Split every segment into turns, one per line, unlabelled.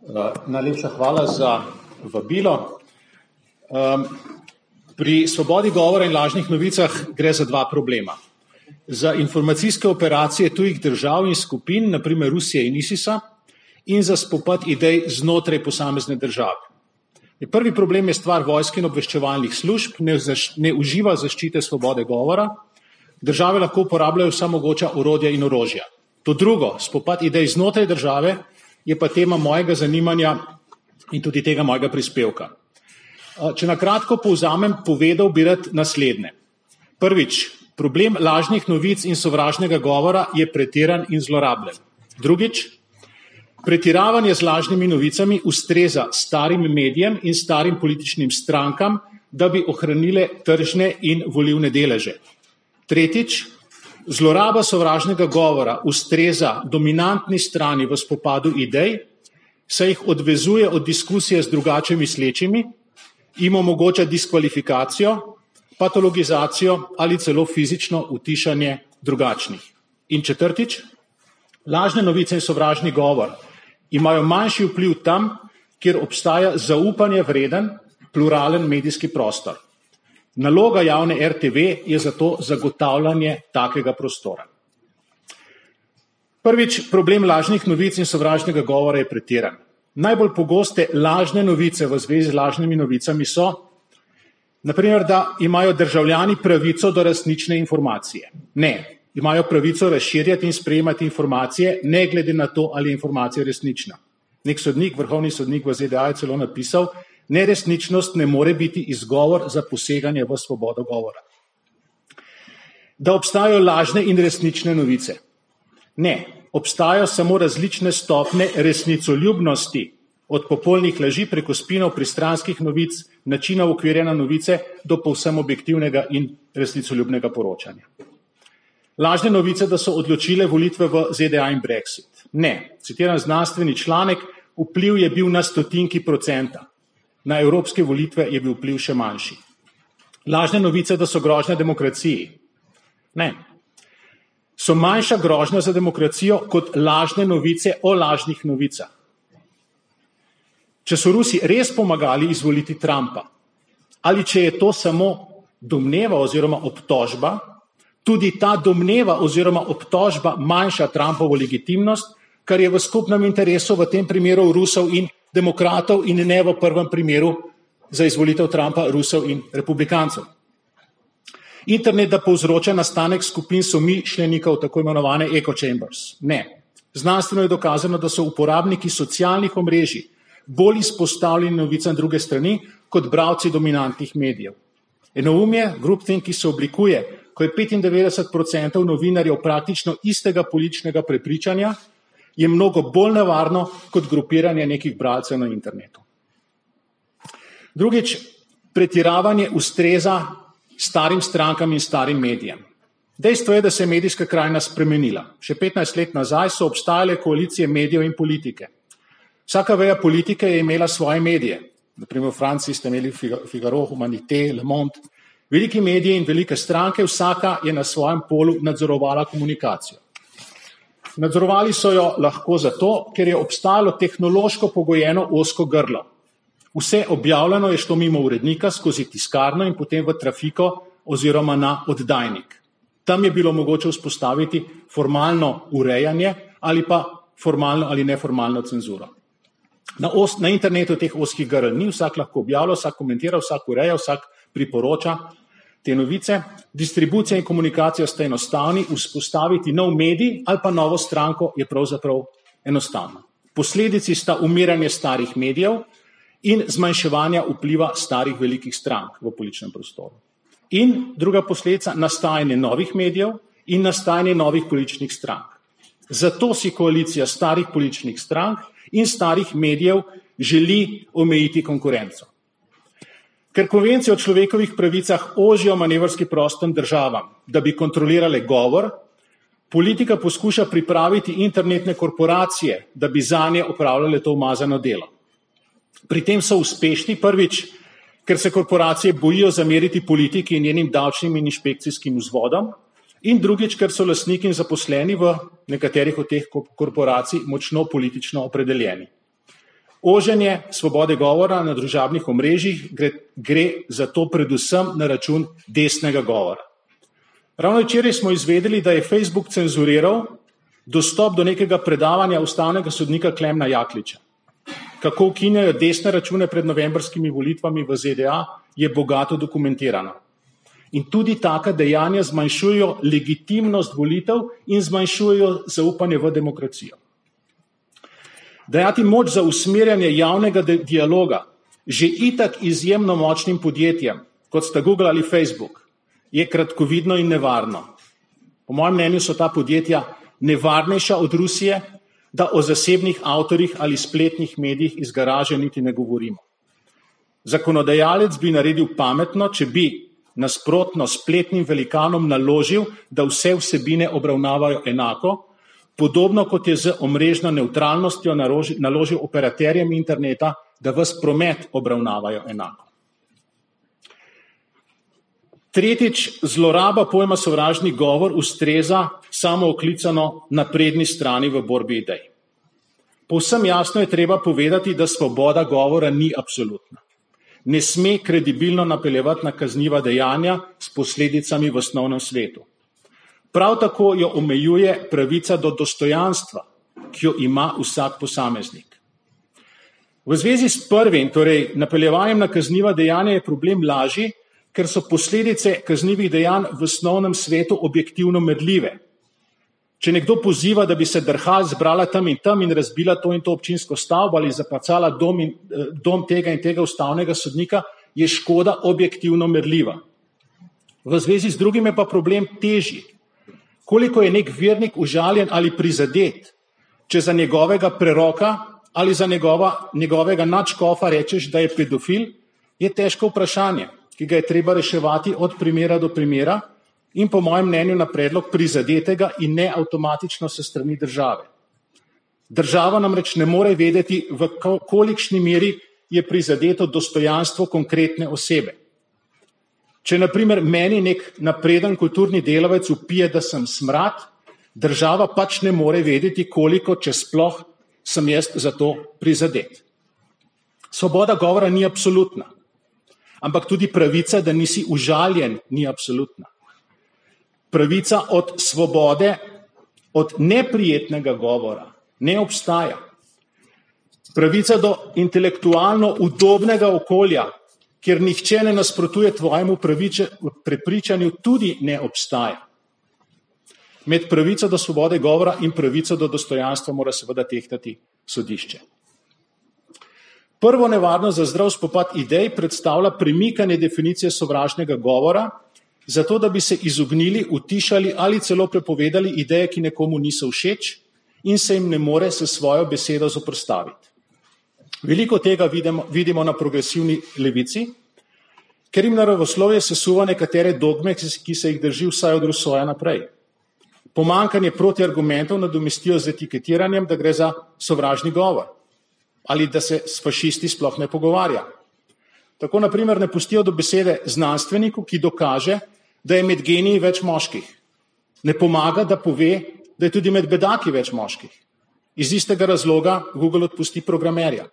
Uh, najlepša hvala za vabilo. Pri svobodi govora in lažnih novicah gre za dva problema. Za informacijske operacije tujih držav in skupin, naprimer Rusije in ISIS-a, in za spopad idej znotraj posamezne države. Prvi problem je stvar vojske in obveščevalnih služb, ne, zaš, ne uživa zaščite svobode govora. Države lahko uporabljajo vsa mogoča orodja in orožja. To drugo, spopad idej znotraj države, je pa tema mojega zanimanja in tudi tega mojega prispevka. Če na kratko povzamem, povedal bi rad naslednje. Prvič, problem lažnih novic in sovražnega govora je pretiran in zlorabljen. Drugič, pretiravanje z lažnimi novicami ustreza starim medijem in starim političnim strankam, da bi ohranile tržne in volivne deleže. Tretjič, zloraba sovražnega govora ustreza dominantni strani v spopadu idej, saj jih odvezuje od diskusije z drugače mislečimi, jim omogoča diskvalifikacijo, patologizacijo ali celo fizično utišanje drugačnih. In četrtič, lažne novice in sovražni govor imajo manjši vpliv tam, kjer obstaja zaupanje vreden, pluralen medijski prostor. Naloga javne RTV je zato zagotavljanje takega prostora. Prvič, problem lažnih novic in sovražnega govora je pretiran. Najbolj pogoste lažne novice v zvezi z lažnimi novicami so, naprimer, da imajo državljani pravico do resnične informacije. Ne, imajo pravico razširjati in sprejemati informacije, ne glede na to, ali je informacija resnična. Nek sodnik, vrhovni sodnik v ZDA je celo napisal, neresničnost ne more biti izgovor za poseganje v svobodo govora. Da obstajajo lažne in resnične novice. Ne, obstajajo samo različne stopne resnicoljubnosti, od popolnih laži preko spinov pristranskih novic, načina ukvirjena novice do povsem objektivnega in resnicoljubnega poročanja. Lažne novice, da so odločile volitve v ZDA in Brexit. Ne, citiram znanstveni članek, vpliv je bil na stotinki procenta. Na evropske volitve je bil vpliv še manjši. Lažne novice, da so grožnja demokraciji. Ne. So manjša grožnja za demokracijo kot lažne novice o lažnih novicah. Če so Rusi res pomagali izvoliti Trumpa, ali če je to samo domneva oziroma obtožba, tudi ta domneva oziroma obtožba manjša Trumpovo legitimnost, kar je v skupnem interesu v tem primeru Rusov in demokratov in ne v prvem primeru za izvolitev Trumpa Rusov in republikancev. Internet da povzroča nastanek skupin somišljenikov, tako imenovane echo chambers. Ne. Znanstveno je dokazano, da so uporabniki socialnih omrežij bolj izpostavljeni novicam druge strani kot bravci dominantnih medijev. Enoumje, groupthink, ki se oblikuje, ko je 95% novinarjev praktično istega političnega prepričanja, je mnogo bolj nevarno kot grupiranje nekih bralcev na internetu. Drugič, pretiravanje ustreza starim strankam in starim medijem. Dejstvo je, da se je medijska krajina spremenila. Še 15 let nazaj so obstajale koalicije medijev in politike. Vsaka veja politike je imela svoje medije. Naprimer v Franciji ste imeli Figaro, Humanité, Le Monde. Veliki mediji in velike stranke, vsaka je na svojem polu nadzorovala komunikacijo. Nadzorovali so jo lahko zato, ker je obstajalo tehnološko pogojeno osko grlo. Vse objavljeno je šlo mimo urednika skozi tiskarno in potem v trafiko oziroma na oddajnik. Tam je bilo mogoče vzpostaviti formalno urejanje ali pa formalno ali neformalno cenzuro. Na, os, na internetu teh oskih grl ni, vsak lahko objavlja, vsak komentira, vsak ureja, vsak priporoča te novice. Distribucija in komunikacija sta enostavni, vzpostaviti nov medij ali pa novo stranko je pravzaprav enostavno. Posledici sta umiranje starih medijev in zmanjševanja vpliva starih velikih strank v političnem prostoru. In druga posledica, nastajanje novih medijev in nastajanje novih političnih strank. Zato si koalicija starih političnih strank in starih medijev želi omejiti konkurenco. Ker konvencije o človekovih pravicah ožijo manevrski prostor državam, da bi kontrolirale govor, politika poskuša pripraviti internetne korporacije, da bi za nje upravljale to umazano delo. Pri tem so uspešni prvič, ker se korporacije bojijo zameriti politiki in njenim davčnim in inšpekcijskim vzvodom, in drugič, ker so lasniki in zaposleni v nekaterih od teh korporacij močno politično opredeljeni. Oženje svobode govora na družabnih omrežjih gre, gre zato predvsem na račun desnega govora. Ravno včeraj smo izvedeli, da je Facebook cenzuriral dostop do nekega predavanja ustavnega sodnika Klemna Jakliča. Kako ukinjajo desne račune pred novembrskimi volitvami v ZDA, je bogato dokumentirano. In tudi taka dejanja zmanjšujejo legitimnost volitev in zmanjšujejo zaupanje v demokracijo. Dajati moč za usmerjanje javnega dialoga že itak izjemno močnim podjetjem, kot sta Google ali Facebook, je kratkovidno in nevarno. Po mojem mnenju so ta podjetja nevarnejša od Rusije, da o zasebnih avtorjih ali spletnih medijih iz garaže niti ne govorimo. Zakonodajalec bi naredil pametno, če bi nasprotno spletnim velikanom naložil, da vse vsebine obravnavajo enako, podobno kot je z omrežno neutralnostjo naložil operaterjem interneta, da vas promet obravnavajo enako. Tretjič, zloraba pojma sovražni govor ustreza samo oklicano na prednji strani v borbi idej. Povsem jasno je treba povedati, da svoboda govora ni absolutna. Ne sme kredibilno napeljevati na kazniva dejanja s posledicami v osnovnem svetu. Prav tako jo omejuje pravica do dostojanstva, ki jo ima vsak posameznik. V zvezi s prvim, torej napeljevanjem na kazniva dejanja, je problem lažji, ker so posledice kaznjivih dejanj v osnovnem svetu objektivno medljive. Če nekdo poziva, da bi se drhal zbrala tam in tam in razbila to in to občinsko stavbo ali zapacala dom, in, eh, dom tega in tega ustavnega sodnika, je škoda objektivno merljiva. V zvezi z drugim je pa problem težji. Koliko je nek vernik užaljen ali prizadet, če za njegovega preroka ali za njegova, njegovega načkofa rečeš, da je pedofil, je težko vprašanje ki ga je treba reševati od primera do primera in po mojem mnenju na predlog prizadetega in ne avtomatično se strani države. Država namreč ne more vedeti, v kolikšni meri je prizadeto dostojanstvo konkretne osebe. Če naprimer meni nek napreden kulturni delavec upije, da sem smrad, država pač ne more vedeti, koliko, če sploh sem jaz za to prizadet. Svoboda govora ni absolutna ampak tudi pravica, da nisi užaljen, ni absolutna. Pravica od svobode, od neprijetnega govora ne obstaja. Pravica do intelektualno udobnega okolja, kjer nihče ne nasprotuje tvojemu prepričanju, tudi ne obstaja. Med pravico do svobode govora in pravico do dostojanstva mora seveda tehtati sodišče. Prvo nevarnost za zdrav spopad idej predstavlja premikanje definicije sovražnega govora, zato da bi se izognili, utišali ali celo prepovedali ideje, ki nekomu niso všeč in se jim ne more s svojo besedo zoprstaviti. Veliko tega vidimo, vidimo na progresivni levici, ker jim naravoslovje sesuva nekatere dogme, ki se jih drži vsaj od Rusoja naprej. Pomankanje protiargumentov nadomestijo z etiketiranjem, da gre za sovražni govor ali da se s fašisti sploh ne pogovarja. Tako naprimer ne pustijo do besede znanstveniku, ki dokaže, da je med geniji več moških. Ne pomaga, da pove, da je tudi med bedaki več moških. Iz istega razloga Google odpusti programerja.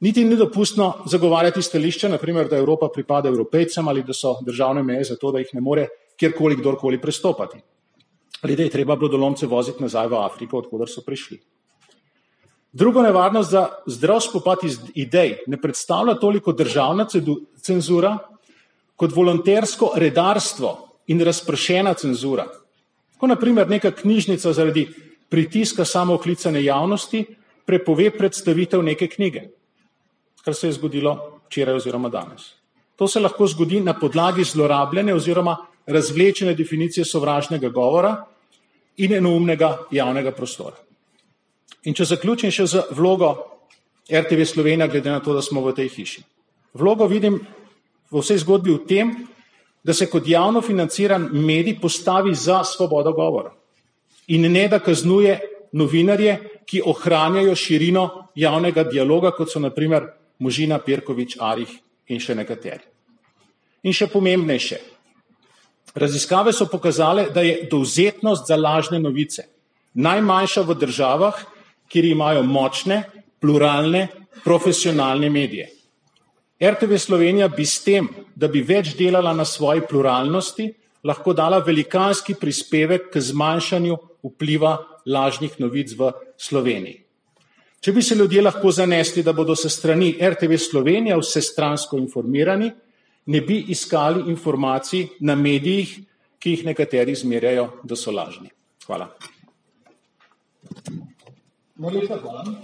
Niti ni dopustno zagovarjati stališča, naprimer, da Evropa pripada evropejcem ali da so državne meje zato, da jih ne more kjerkoli kdorkoli prestopati. Ali da je treba brodolomce voziti nazaj v Afriko, odkudar so prišli. Drugo nevarnost za zdrav spopad iz idej ne predstavlja toliko državna cenzura, kot volontersko redarstvo in razpršena cenzura. Ko naprimer neka knjižnica zaradi pritiska samooklicane javnosti prepove predstavitev neke knjige, kar se je zgodilo včeraj oziroma danes. To se lahko zgodi na podlagi zlorabljene oziroma razvlečene definicije sovražnega govora in enoumnega javnega prostora. In če zaključim še z vlogo RTV Slovenija, glede na to, da smo v tej hiši. Vlogo vidim v vsej zgodbi v tem, da se kot javno financiran medij postavi za svobodo govora in ne da kaznuje novinarje, ki ohranjajo širino javnega dialoga, kot so naprimer Možina, Pirkovič, Arih in še nekateri. In še pomembnejše. Raziskave so pokazale, da je dovzetnost za lažne novice najmanjša v državah, kjer imajo močne, pluralne, profesionalne medije. RTV Slovenija bi s tem, da bi več delala na svoji pluralnosti, lahko dala velikanski prispevek k zmanjšanju vpliva lažnih novic v Sloveniji. Če bi se ljudje lahko zanesli, da bodo se strani RTV Slovenija vsestransko informirani, ne bi iskali informacij na medijih, ki jih nekateri zmerjajo, da so lažni. Hvala.
Najlepša hvala.